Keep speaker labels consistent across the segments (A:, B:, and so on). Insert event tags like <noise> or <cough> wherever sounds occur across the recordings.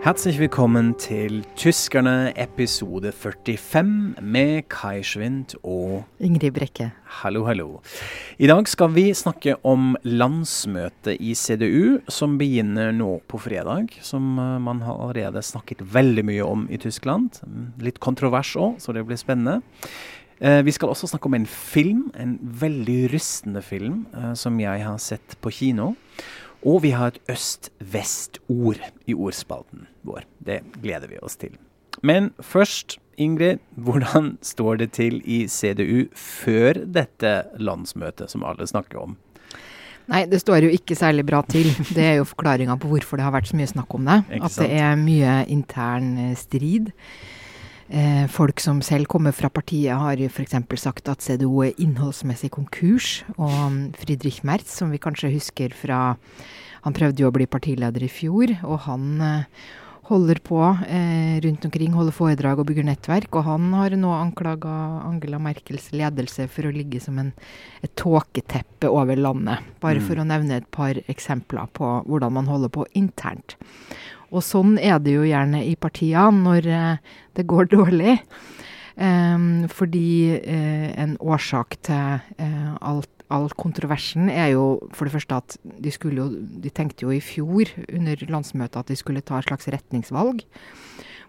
A: Herzlich willkommen til Tyskerne episode 45 med Kai Schwind og
B: Ingrid Brekke.
A: Hallo, hallo. I dag skal vi snakke om landsmøtet i CDU, som begynner nå på fredag. Som eh, man har allerede snakket veldig mye om i Tyskland. Litt kontrovers òg, så det blir spennende. Eh, vi skal også snakke om en film, en veldig rystende film, eh, som jeg har sett på kino. Og vi har et øst-vest-ord i ordspalten vår. Det gleder vi oss til. Men først, Ingrid, hvordan står det til i CDU før dette landsmøtet som alle snakker om?
B: Nei, det står jo ikke særlig bra til. Det er jo forklaringa på hvorfor det har vært så mye snakk om det. At det er mye intern eh, strid. Eh, folk som selv kommer fra partiet, har f.eks. sagt at CDO er innholdsmessig konkurs. Og Friedrich Merz, som vi kanskje husker fra Han prøvde jo å bli partileder i fjor, og han eh, holder på eh, rundt omkring, holder foredrag og bygger nettverk. Og han har nå anklaga Angela Merkels ledelse for å ligge som en, et tåketeppe over landet. Bare mm. for å nevne et par eksempler på hvordan man holder på internt. Og sånn er det jo gjerne i partiene når eh, det går <laughs> dårlig. Um, fordi uh, en årsak til uh, alt, all kontroversen er jo for det første at de, jo, de tenkte jo i fjor under landsmøtet at de skulle ta et slags retningsvalg.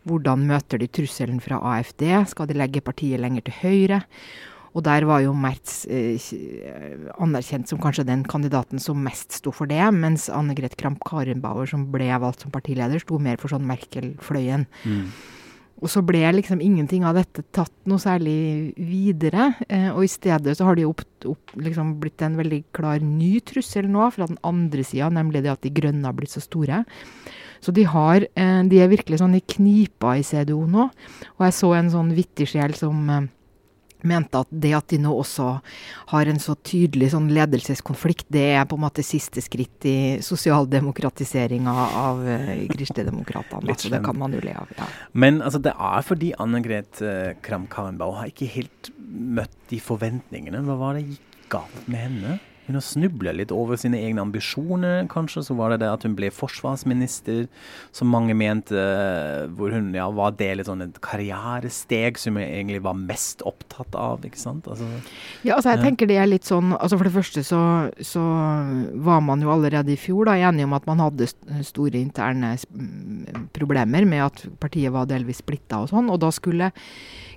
B: Hvordan møter de trusselen fra AFD? Skal de legge partiet lenger til høyre? Og der var jo Mertz eh, anerkjent som kanskje den kandidaten som mest sto for det, mens Anne Greth Kramp-Karenbauer, som ble valgt som partileder, sto mer for sånn Merkel-fløyen. Mm. Og så ble liksom ingenting av dette tatt noe særlig videre. Eh, og i stedet så har det opp, opp, liksom blitt en veldig klar ny trussel nå fra den andre sida, nemlig det at de grønne har blitt så store. Så de, har, eh, de er virkelig sånn i knipa i CDO nå. Og jeg så en sånn vittig sjel som eh, mente at det at de nå også har en så tydelig sånn ledelseskonflikt, det er på en måte siste skritt i sosialdemokratiseringa av uh, Kristeligdemokratene. Altså, det kan man jo le av. Ja.
A: Men altså, det er fordi Anne Gret uh, Kram-Karenbauer har ikke helt møtt de forventningene. Hva var det gikk galt med henne? Hun har snubla litt over sine egne ambisjoner, kanskje. Så var det det at hun ble forsvarsminister, som mange mente hvor hun ja, var det litt sånn et karrieresteg som hun egentlig var mest opptatt av, ikke sant? Altså,
B: ja, altså jeg tenker det er litt sånn altså For det første så, så, var man jo allerede i fjor da enige om at man hadde store interne problemer med at partiet var delvis splitta og sånn, og da skulle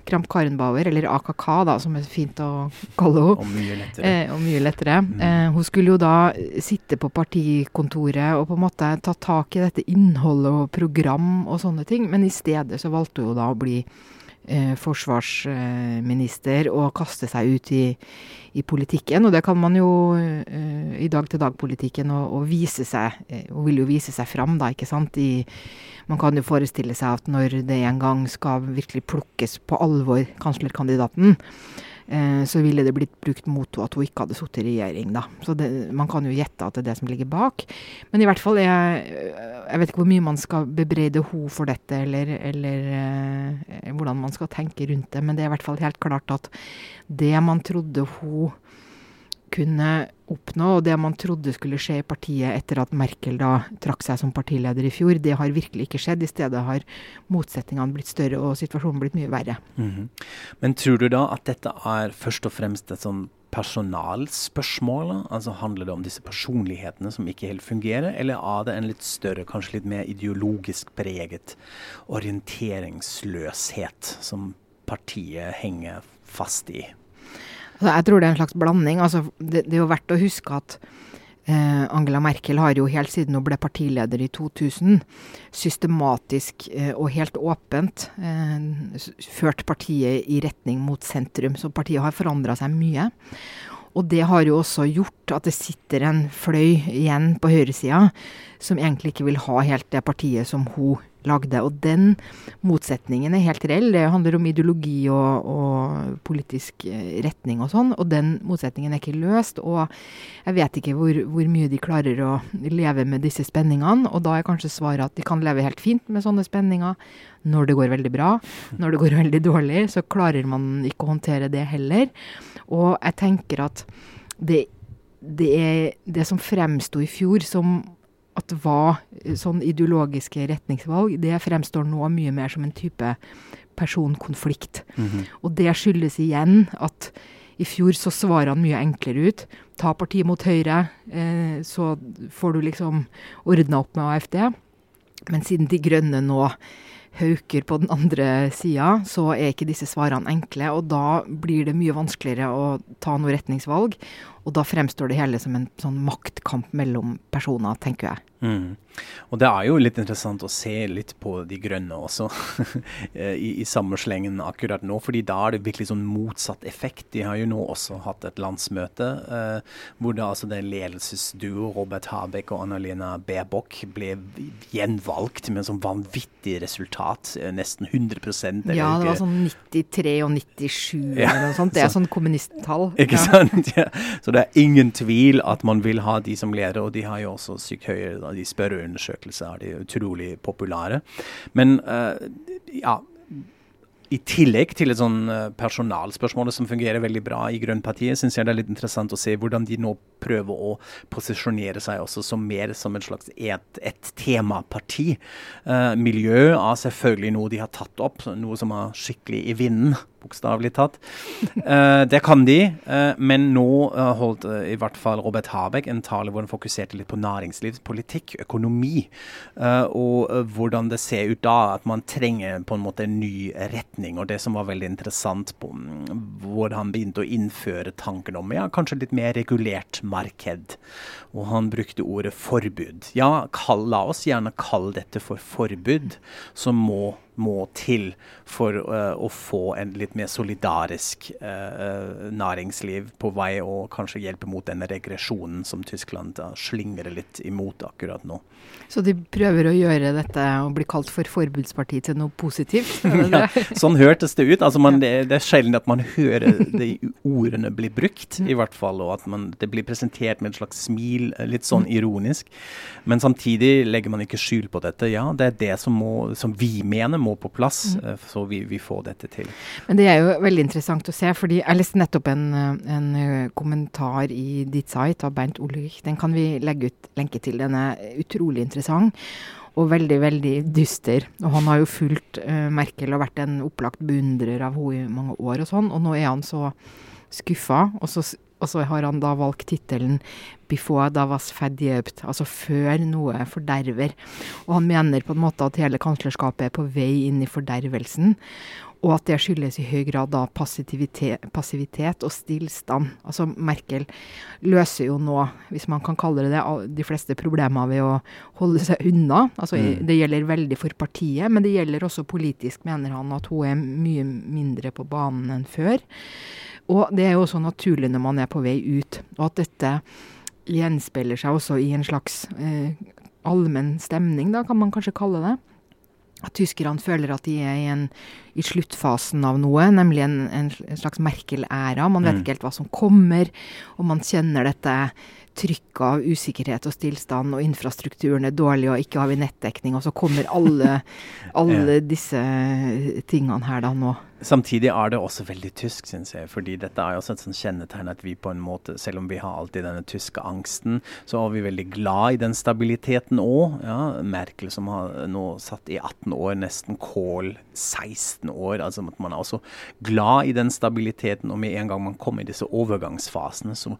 B: Kramp Karenbauer, eller AKK, da, som er fint å kalle henne.
A: Og mye lettere. Eh,
B: og mye lettere. Mm. Eh, hun skulle jo da sitte på partikontoret og på en måte ta tak i dette innholdet og program og sånne ting, men i stedet så valgte hun da å bli eh, forsvarsminister og kaste seg ut i, i, politikken. Og det kan man jo eh, i dag-til-dag-politikken og, og, vise seg Hun Og vil jo vise seg fram, da, ikke sant. I, man kan jo forestille seg at når det en gang skal virkelig plukkes på alvor, kanslerkandidaten, Eh, så ville det blitt brukt mot at hun ikke hadde sittet i regjering, da. Så det, man kan jo gjette at det er det som ligger bak. Men i hvert fall, jeg, jeg vet ikke hvor mye man skal bebreide henne for dette, eller, eller eh, hvordan man skal tenke rundt det, men det er i hvert fall helt klart at det man trodde hun kunne oppnå, og det man trodde skulle skje i partiet etter at Merkel da trakk seg som partileder i fjor, det har virkelig ikke skjedd. I stedet har motsetningene blitt større og situasjonen blitt mye verre. Mm -hmm.
A: Men tror du da at dette er først og fremst et sånn personalspørsmål? Altså Handler det om disse personlighetene som ikke helt fungerer, eller er det en litt større, kanskje litt mer ideologisk preget orienteringsløshet som partiet henger fast i?
B: Altså, jeg tror det er en slags blanding. Altså, det, det, er jo verdt å huske at eh, Angela Merkel har jo helt siden hun ble partileder i 2000, systematisk eh, og helt åpent eh, ført partiet i retning mot sentrum. Så partiet har forandra seg mye. Og det har jo også gjort at det sitter en fløy igjen på høyresida som egentlig ikke vil ha helt det partiet som hun lagde. Og den motsetningen er helt reell. Det handler om ideologi og, og politisk eh, retning og sånn. Og den motsetningen er ikke løst. Og jeg vet ikke hvor, hvor, mye de klarer å leve med disse spenningene. Og da er kanskje svaret at de kan leve helt fint med sånne spenninger når det går veldig bra. Når det går veldig dårlig, så klarer man ikke å håndtere det heller. Og jeg tenker at det, det det som fremsto i fjor som at hva sånn ideologiske retningsvalg, det fremstår nå mye mer som en type personkonflikt. Mm -hmm. Og det skyldes igjen at i fjor så svarene mye enklere ut. Ta partiet mot Høyre, eh, så får du liksom ordna opp med AFD. Men siden De Grønne nå hauker på den andre sida, så er ikke disse svarene enkle. Og da blir det mye vanskeligere å ta noe retningsvalg. Og da fremstår det hele som en sånn maktkamp mellom personer, tenker jeg.
A: Mm. Og det er jo litt interessant å se litt på De grønne også, <laughs> I, i samme slengen akkurat nå. fordi da er det virkelig sånn motsatt effekt. De har jo nå også hatt et landsmøte eh, hvor det altså det ledelsesduo Robert Habeck og Anna-Lena Baerbock ble gjenvalgt med sånn vanvittig resultat. Eh, nesten 100 eller
B: Ja, det var sånn 93 og 97 <laughs> ja, eller noe sånt. Det er så, sånn kommunisttall. <laughs>
A: Ikke ja. sant? Ja. Så det er ingen tvil at man vil ha de som leder, og de har jo også sykt høye de spørreundersøkelser er de utrolig populære. Men uh, ja, i tillegg til et sånn eh, personalspørsmål som fungerer veldig bra i Grønnpartiet, syns jeg det er litt interessant å se hvordan de nå prøver å posisjonere seg også som mer som et slags et, et temaparti. Uh, miljø er selvfølgelig noe de har tatt opp, noe som er skikkelig i vinden bokstavelig tatt. Uh, det kan de, uh, men nå uh, holdt i hvert fall Robert Habeck en tale hvor han fokuserte litt på næringslivspolitikk, økonomi, og hvordan det ser ut da at man trenger på en måte en ny retning. Og det som var veldig interessant, på, um, hvor han begynte å innføre tanken om ja, kanskje litt mer regulert marked. Og han brukte ordet forbud. Ja, kall, la oss gjerne kalle dette for forbud, som må må til for uh, å få en litt mer solidarisk uh, næringsliv på vei, og kanskje hjelpe mot denne regresjonen som Tyskland uh, slingrer litt imot akkurat nå.
B: Så de prøver å gjøre dette å bli kalt for forbudsparti til noe positivt? <laughs>
A: ja, sånn hørtes det ut. Altså man, det, det, er sjelden at man hører de <laughs> ordene bli brukt, i hvert fall, og at man, det blir presentert med et slags smil, litt sånn ironisk. Men samtidig legger man ikke skjul på dette. Ja, det er det som, må, som vi mener må på plass, mm. Eh, så vi, vi, får dette til.
B: Men det er jo veldig interessant å se, fordi jeg leste nettopp en, en eh, kommentar i ditt site av Bernt Ulrich. Den kan vi legge ut lenke til. Den er utrolig interessant. Og veldig, veldig dyster. Og han har jo fulgt uh, Merkel og vært en opplagt beundrer av henne i mange år og sånn, og nå er han så skuffa. Og så og så har han da valgt tittelen 'Before da was verdiebt', altså før noe forderver. Og han mener på en måte at hele kanslerskapet er på vei inn i fordervelsen. Og at det skyldes i høy grad da passivitet, passivitet, og stillstand. Altså Merkel løser jo nå, hvis man kan kalle det det, de fleste problemer ved å holde seg unna. Altså mm. Det gjelder veldig for partiet, men det gjelder også politisk, mener han, at hun er mye mindre på banen enn før. Og det er jo også naturlig når man er på vei ut. Og at dette gjenspeiler seg også i en slags eh, allmenn stemning, da kan man kanskje kalle det. At tyskerne føler at de er i, en, i sluttfasen av noe, nemlig en, en slags Merkel-æra. Man vet mm. ikke helt hva som kommer, og man kjenner dette trykket av usikkerhet og stillstand, og infrastrukturen er dårlig, og ikke har vi nettdekning. Og så kommer alle, <laughs> alle disse tingene her da nå.
A: Samtidig er det også veldig tysk, syns jeg. fordi dette er også et sånn kjennetegn at vi på en måte, selv om vi har alltid denne tyske angsten, så er vi veldig glad i den stabiliteten òg. Ja, Merkel som har nå satt i 18 år, nesten Kohl 16 år. altså at Man er også glad i den stabiliteten, og med en gang man kommer i disse overgangsfasene, så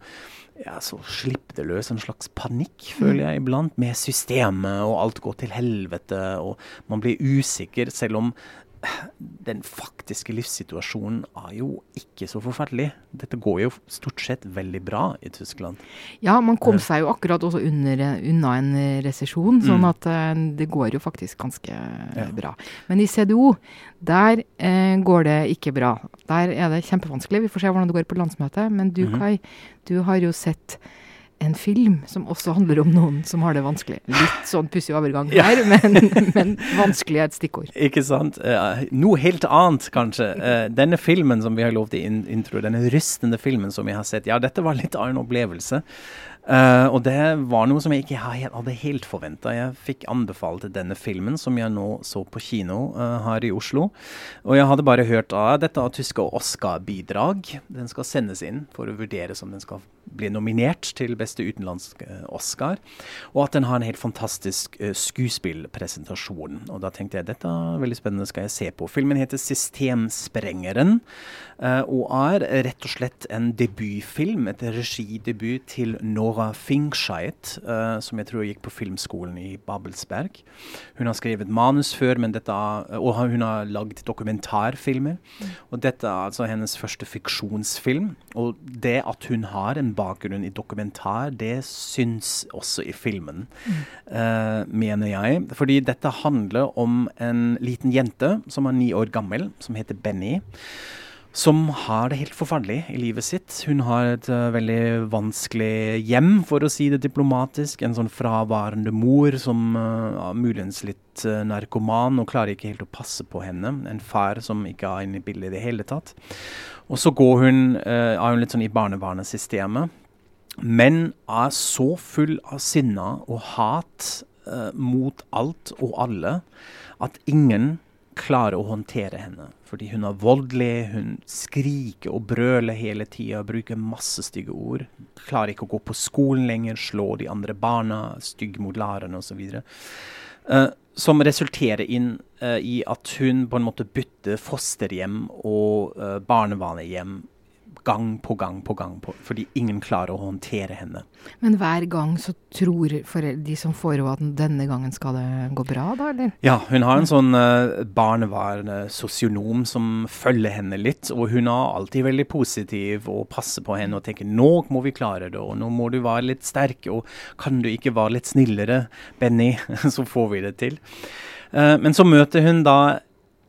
A: ja, så slipper det løs en slags panikk, føler jeg iblant, med systemet, og alt går til helvete, og man blir usikker, selv om den faktiske livssituasjonen er jo ikke så forferdelig. Dette går jo stort sett veldig bra i Tyskland.
B: Ja, man kom seg jo akkurat også under, unna en resesjon, sånn mm. at uh, det går jo faktisk ganske ja. bra. Men i CDO, der eh, går det ikke bra. Der er det kjempevanskelig. Vi får se hvordan det går på landsmøtet. Men du, mm -hmm. Kai, du har jo sett en film som også handler om noen som har det vanskelig. Litt sånn pussig overgang her, ja. men, men, vanskelig er et stikkord.
A: Ikke sant. Uh, noe helt annet, kanskje. Uh, denne filmen som vi har lovt i in intro, denne rystende filmen som vi har sett, ja, dette var litt av en opplevelse. Uh, og det var noe som jeg ikke hadde helt forventa. Jeg fikk anbefalt denne filmen, som jeg nå så på kino her i Oslo. Og jeg hadde bare hørt at ah, dette tyske Oscar-bidrag. Den skal sendes inn for å vurdere om den skal ble nominert til beste utenlandske Oscar. Og at den har en helt fantastisk uh, skuespillpresentasjon. Og da tenkte jeg dette er veldig spennende, skal jeg se på. Filmen heter 'Systemsprengeren'. Uh, og er rett og slett en debutfilm, et regidebut til Nora Fingscheid, uh, som jeg tror gikk på filmskolen i Babelsberg. Hun har skrevet manus før, men dette, og hun har lagd dokumentarfilmer. Mm. Og dette er altså hennes første fiksjonsfilm. Og det at hun har en bakgrunn i dokumentar, det syns også i filmen, mm. uh, mener jeg. Fordi dette handler om en liten jente som er ni år gammel, som heter Benny som har det helt forferdelig i livet sitt. Hun har et uh, veldig vanskelig hjem, for å si det diplomatisk. En sånn fraværende mor som uh, muligens litt uh, narkoman og klarer ikke helt å passe på henne. En far som ikke er inne i bildet i det hele tatt. Og så går hun, uh, er hun litt sånn i barnevernssystemet, men er så full av sinne og hat mot alt og alle at ingen klarer å håndtere henne. Fordi hun er voldelig, hun skriker og brøler hele tida, bruker masse stygge ord. Klarer ikke å gå på skolen lenger, slår de andre barna, stygg mot lærerne osv. Uh, eh, som resulterer inn uh, i at hun på en måte bytter fosterhjem og uh, barnevernhjem gang på gang på gang, på, fordi ingen klarer å håndtere henne.
B: Men hver gang så tror de som får henne at denne gangen skal det gå bra, da, eller?
A: Ja, hun har en sånn uh, barneværende sosionom som følger henne litt, og hun er alltid veldig positiv og passer på henne og tenker nå må vi klare det, og nå må du være litt sterk, og kan du ikke være litt snillere, Benny, <laughs> så får vi det til. Uh, men så møter hun da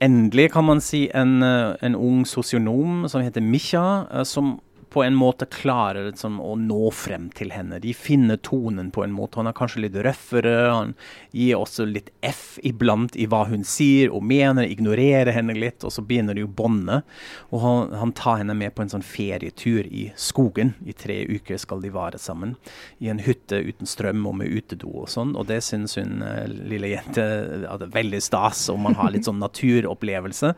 A: endelig, kan man si, en, eh, en ung sosionom som heter Micha, eh, som på en måte klarer liksom, å nå frem til henne. De finner tonen på en måte. Han er kanskje litt røffere. Han gir også litt F iblant i hva hun sier og mener, ignorerer henne litt. Og så begynner de å bonde. Og han, han, tar henne med på en sånn ferietur i skogen. I tre uker skal de være sammen. I en hytte uten strøm og med utedo og sånn. Og det syns hun uh, lille jente er veldig stas, og man har litt sånn naturopplevelse.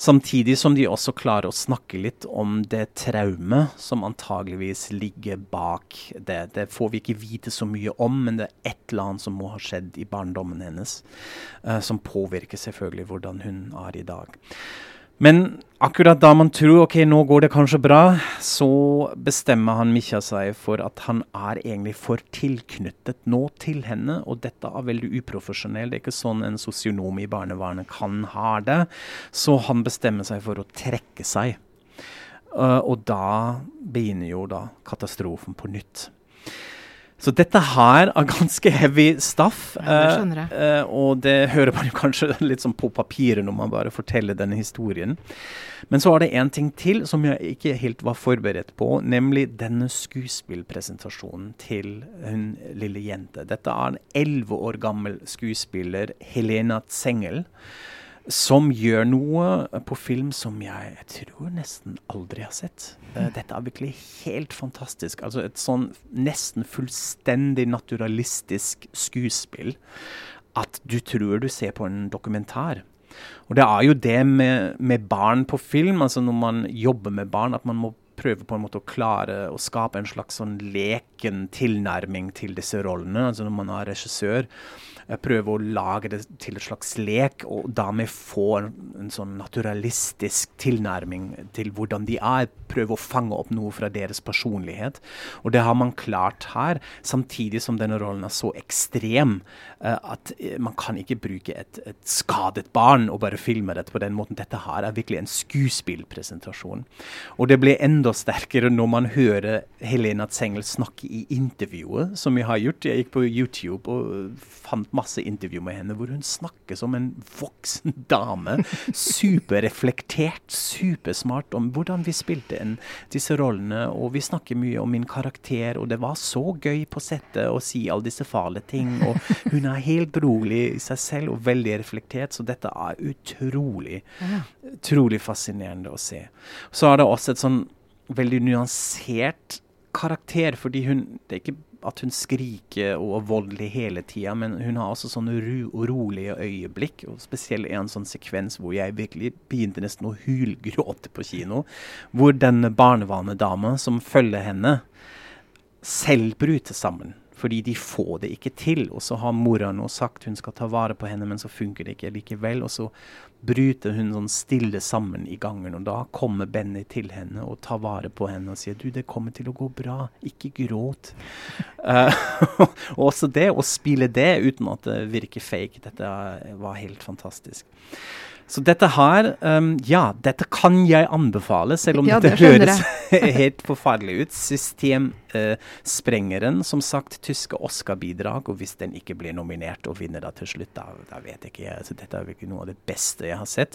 A: Samtidig som de også klarer å snakke litt om det traumet som antageligvis ligger bak det. Det får vi ikke vite så mye om, men det er et eller annet som må ha skjedd i barndommen hennes, uh, som påvirker selvfølgelig hvordan hun er i dag. Men akkurat da man tror ok, nå går det kanskje bra, så bestemmer han Micha seg for at han er egentlig for tilknyttet nå til henne. Og dette er veldig uprofesjonelt. Det er ikke sånn en sosionom i barnevernet kan ha det. Så han bestemmer seg for å trekke seg. Uh, og da begynner jo da katastrofen på nytt. Så dette her er ganske heavy stuff.
B: Ja, det.
A: Uh, og det hører man jo kanskje <laughs> litt sånn på papiret når man bare forteller denne historien. Men så er det én ting til som jeg ikke helt var forberedt på, nemlig denne skuespillpresentasjonen til hun lille jente. Dette er en elleve år gammel skuespiller, Helena Zengel som gjør noe på film som jeg, jeg tror nesten aldri har sett. Uh, dette er virkelig helt fantastisk. Altså et sånn nesten fullstendig naturalistisk skuespill at du tror du ser på en dokumentar. Og det er jo det med, med barn på film, altså når man jobber med barn, at man må prøve på en måte å klare å skape en slags sånn leken tilnærming til disse rollene. Altså når man er regissør, prøve å lage det til et slags lek, og dermed få en, en, sånn naturalistisk tilnærming til hvordan de er. Prøve å fange opp noe fra deres personlighet. Og det har man klart her, samtidig som denne rollen er så ekstrem uh, at uh, man kan ikke bruke et, et, skadet barn og bare filme det på den måten. Dette her er virkelig en skuespillpresentasjon. Og det blir enda sterkere når man hører Helena Zengel snakke i intervjuet, som vi har gjort. Jeg gikk på YouTube og fant masse intervju med henne hvor hun snakker som en voksen dame. Superreflektert, supersmart om hvordan vi spilte en, disse rollene. Og vi snakker mye om min karakter, og det var så gøy på settet å si alle disse farlige ting. Og hun er helt rolig i seg selv og veldig reflektert, så dette er utrolig, utrolig fascinerende å se. Så er det også et sånn veldig nyansert karakter, fordi hun Det er ikke at hun skriker og er voldelig hele tida, men hun har også sånne ro rolige øyeblikk. og Spesielt en sånn sekvens hvor jeg virkelig begynte nesten å hylgråte på kino. Hvor denne barnevanedama som følger henne, selv bryter sammen. Fordi de får det ikke til. Og så har mora nå sagt hun skal ta vare på henne, men så funker det ikke likevel. Og så bryter hun sånn stille sammen i gangen. Og da kommer Benny til henne og tar vare på henne og sier du, det kommer til å gå bra, ikke gråt. <laughs> <laughs> uh, også det, å spille det uten at det virker fake, dette var helt fantastisk. Så dette her, um, ja, dette kan jeg anbefale, selv om ja, dette det høres <laughs> helt forferdelig ut. Systemsprengeren, uh, som sagt, tyske Oscar-bidrag. Og hvis den ikke blir nominert og vinner da til slutt, da, da vet jeg ikke. Altså, dette er virkelig noe av det beste jeg har sett.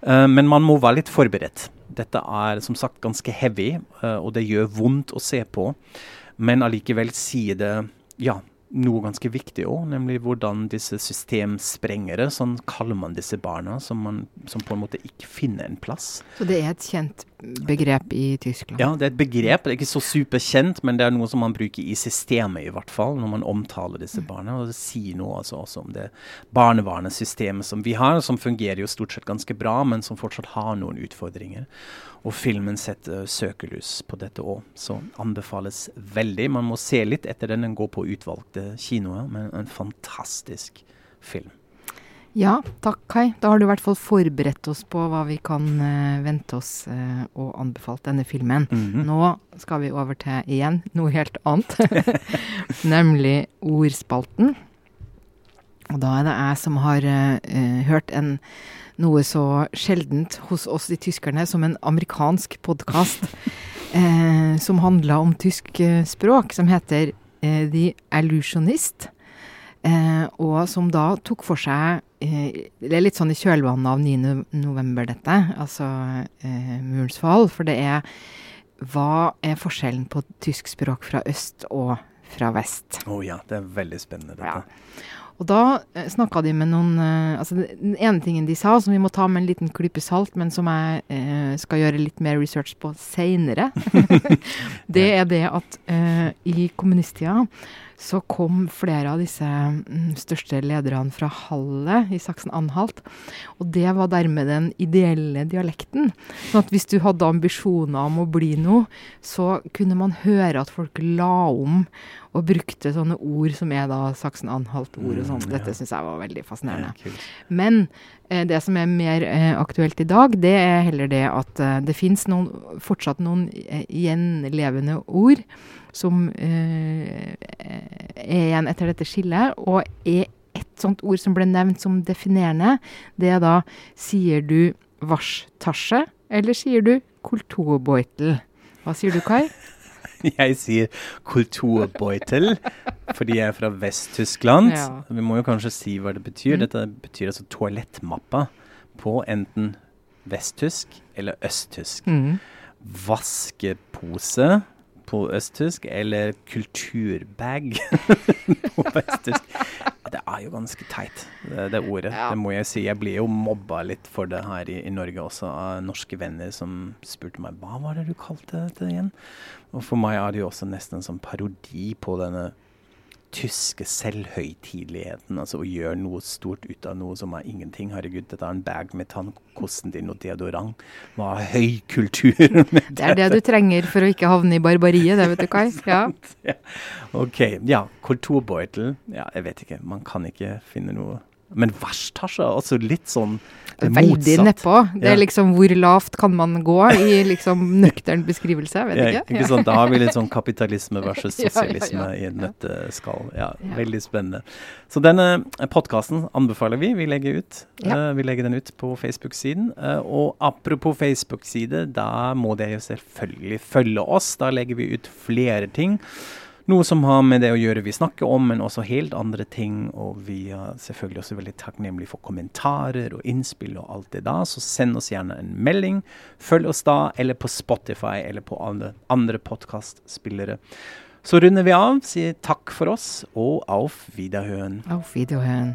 A: Uh, men man må være litt forberedt. Dette er som sagt ganske heavy, uh, og det gjør vondt å se på. Men allikevel sier det ja, noe ganske viktig òg, nemlig hvordan disse systemsprengere, sånn kaller man disse barna, som, man, som, på en måte ikke finner en plass.
B: Så det er et kjent begrep i Tyskland?
A: Ja, det er et begrep. Det er ikke så superkjent, men det er noe som man bruker i systemet, i hvert fall, når man omtaler disse barna. Og det sier noe altså også om det barnevernssystemet som vi har, som fungerer jo stort sett ganske bra, men som fortsatt har noen utfordringer. Og filmen setter søkelys på dette òg, så anbefales veldig. Man må se litt etter den. Den går på utvalgte kinoer, men en fantastisk film.
B: Ja, takk Kai. Da har du i hvert fall forberedt oss på hva vi kan uh, vente oss uh, og anbefalt denne filmen. Mm -hmm. Nå skal vi over til igjen noe helt annet, <laughs> nemlig ordspalten. Og da er det jeg som har uh, hørt en noe så sjeldent hos oss de tyskerne som en amerikansk podkast <laughs> som handla om tysk språk, som heter The Illusionist. Eh, og som da tok for seg Det er litt sånn i kjølvannet av 9. november, dette. Altså eh, murens fall. For det er Hva er forskjellen på tysk språk fra øst og fra vest?
A: Å oh ja, det er veldig spennende, dette.
B: Ja. Og da eh, snakka de med noen eh, altså Den ene tingen de sa, som vi må ta med en liten klype salt, men som jeg eh, skal gjøre litt mer research på seinere, <laughs> det er det at eh, i kommunisttida så kom flere av disse mm, største lederne fra Halle i Saksen-Anhalt. Og det var dermed den ideelle dialekten. Sånn at hvis du hadde ambisjoner om å bli noe, så kunne man høre at folk la om og brukte sånne ord som er da Saksen-Anhalt-ord og sånn. Mm, Dette syns jeg var veldig fascinerende. Men eh, det som er mer eh, aktuelt i dag, det er heller det at eh, det fins fortsatt noen eh, gjenlevende ord som eh, er igjen etter dette skillet, og er et sånt ord som ble nevnt som definerende. Det er da Sier du varstasje, eller sier du kulturbeutel? Hva sier du, Kai? <laughs> <laughs>
A: Jeg sier kulturbeutel fordi jeg er fra Vest-Tyskland. Ja. Vi må jo kanskje si hva det betyr. Mm. Dette betyr altså toalettmappa på enten vesttysk eller østtysk. Mm. Vaskepose på østtysk, eller kulturbag <laughs> på vesttysk. Det er jo ganske teit, det, det ordet. Ja. Det må jeg si. Jeg blir jo mobba litt for det her i, i, Norge også, av norske venner som spurte meg hva var det du kalte dette igjen? Og for meg er det jo også nesten en sånn parodi på denne tyske selvhøytideligheten. Altså å gjøre noe stort ut av noe som er ingenting. Herregud, dette er en bag med tannkosten og deodorant. Hva er høykultur <laughs> med
B: dette? Det er det du trenger for å ikke havne i barbariet, det vet du, Kai. <laughs> Ja.
A: ja. OK. Ja, kulturbeutel. Ja, jeg vet ikke. Man kan ikke finne noe men verst har seg altså litt sånn motsatt.
B: Veldig nedpå. Det er liksom hvor lavt kan man gå i liksom <laughs> nøktern beskrivelse? Vet
A: ja, ikke. ikke sant? Da har vi litt sånn kapitalisme versus sosialisme <laughs> ja, ja, i en nøtteskall. Ja, veldig spennende. Så denne podkasten anbefaler vi. Vi legger, ut. Uh, vi legger den ut på Facebook-siden. Uh, og apropos Facebook-side, da må dere selvfølgelig følge oss. Da legger vi ut flere ting. Noe som har med det å gjøre vi snakker om, men også helt andre ting. Og vi er selvfølgelig også veldig takknemlige for kommentarer og innspill og alt det da. Så send oss gjerne en melding. Følg oss da, eller på Spotify eller på andre, andre podkastspillere. Så runder vi av, sier takk for oss, og auf Wiederhøen.
B: Auf Wiederhøen.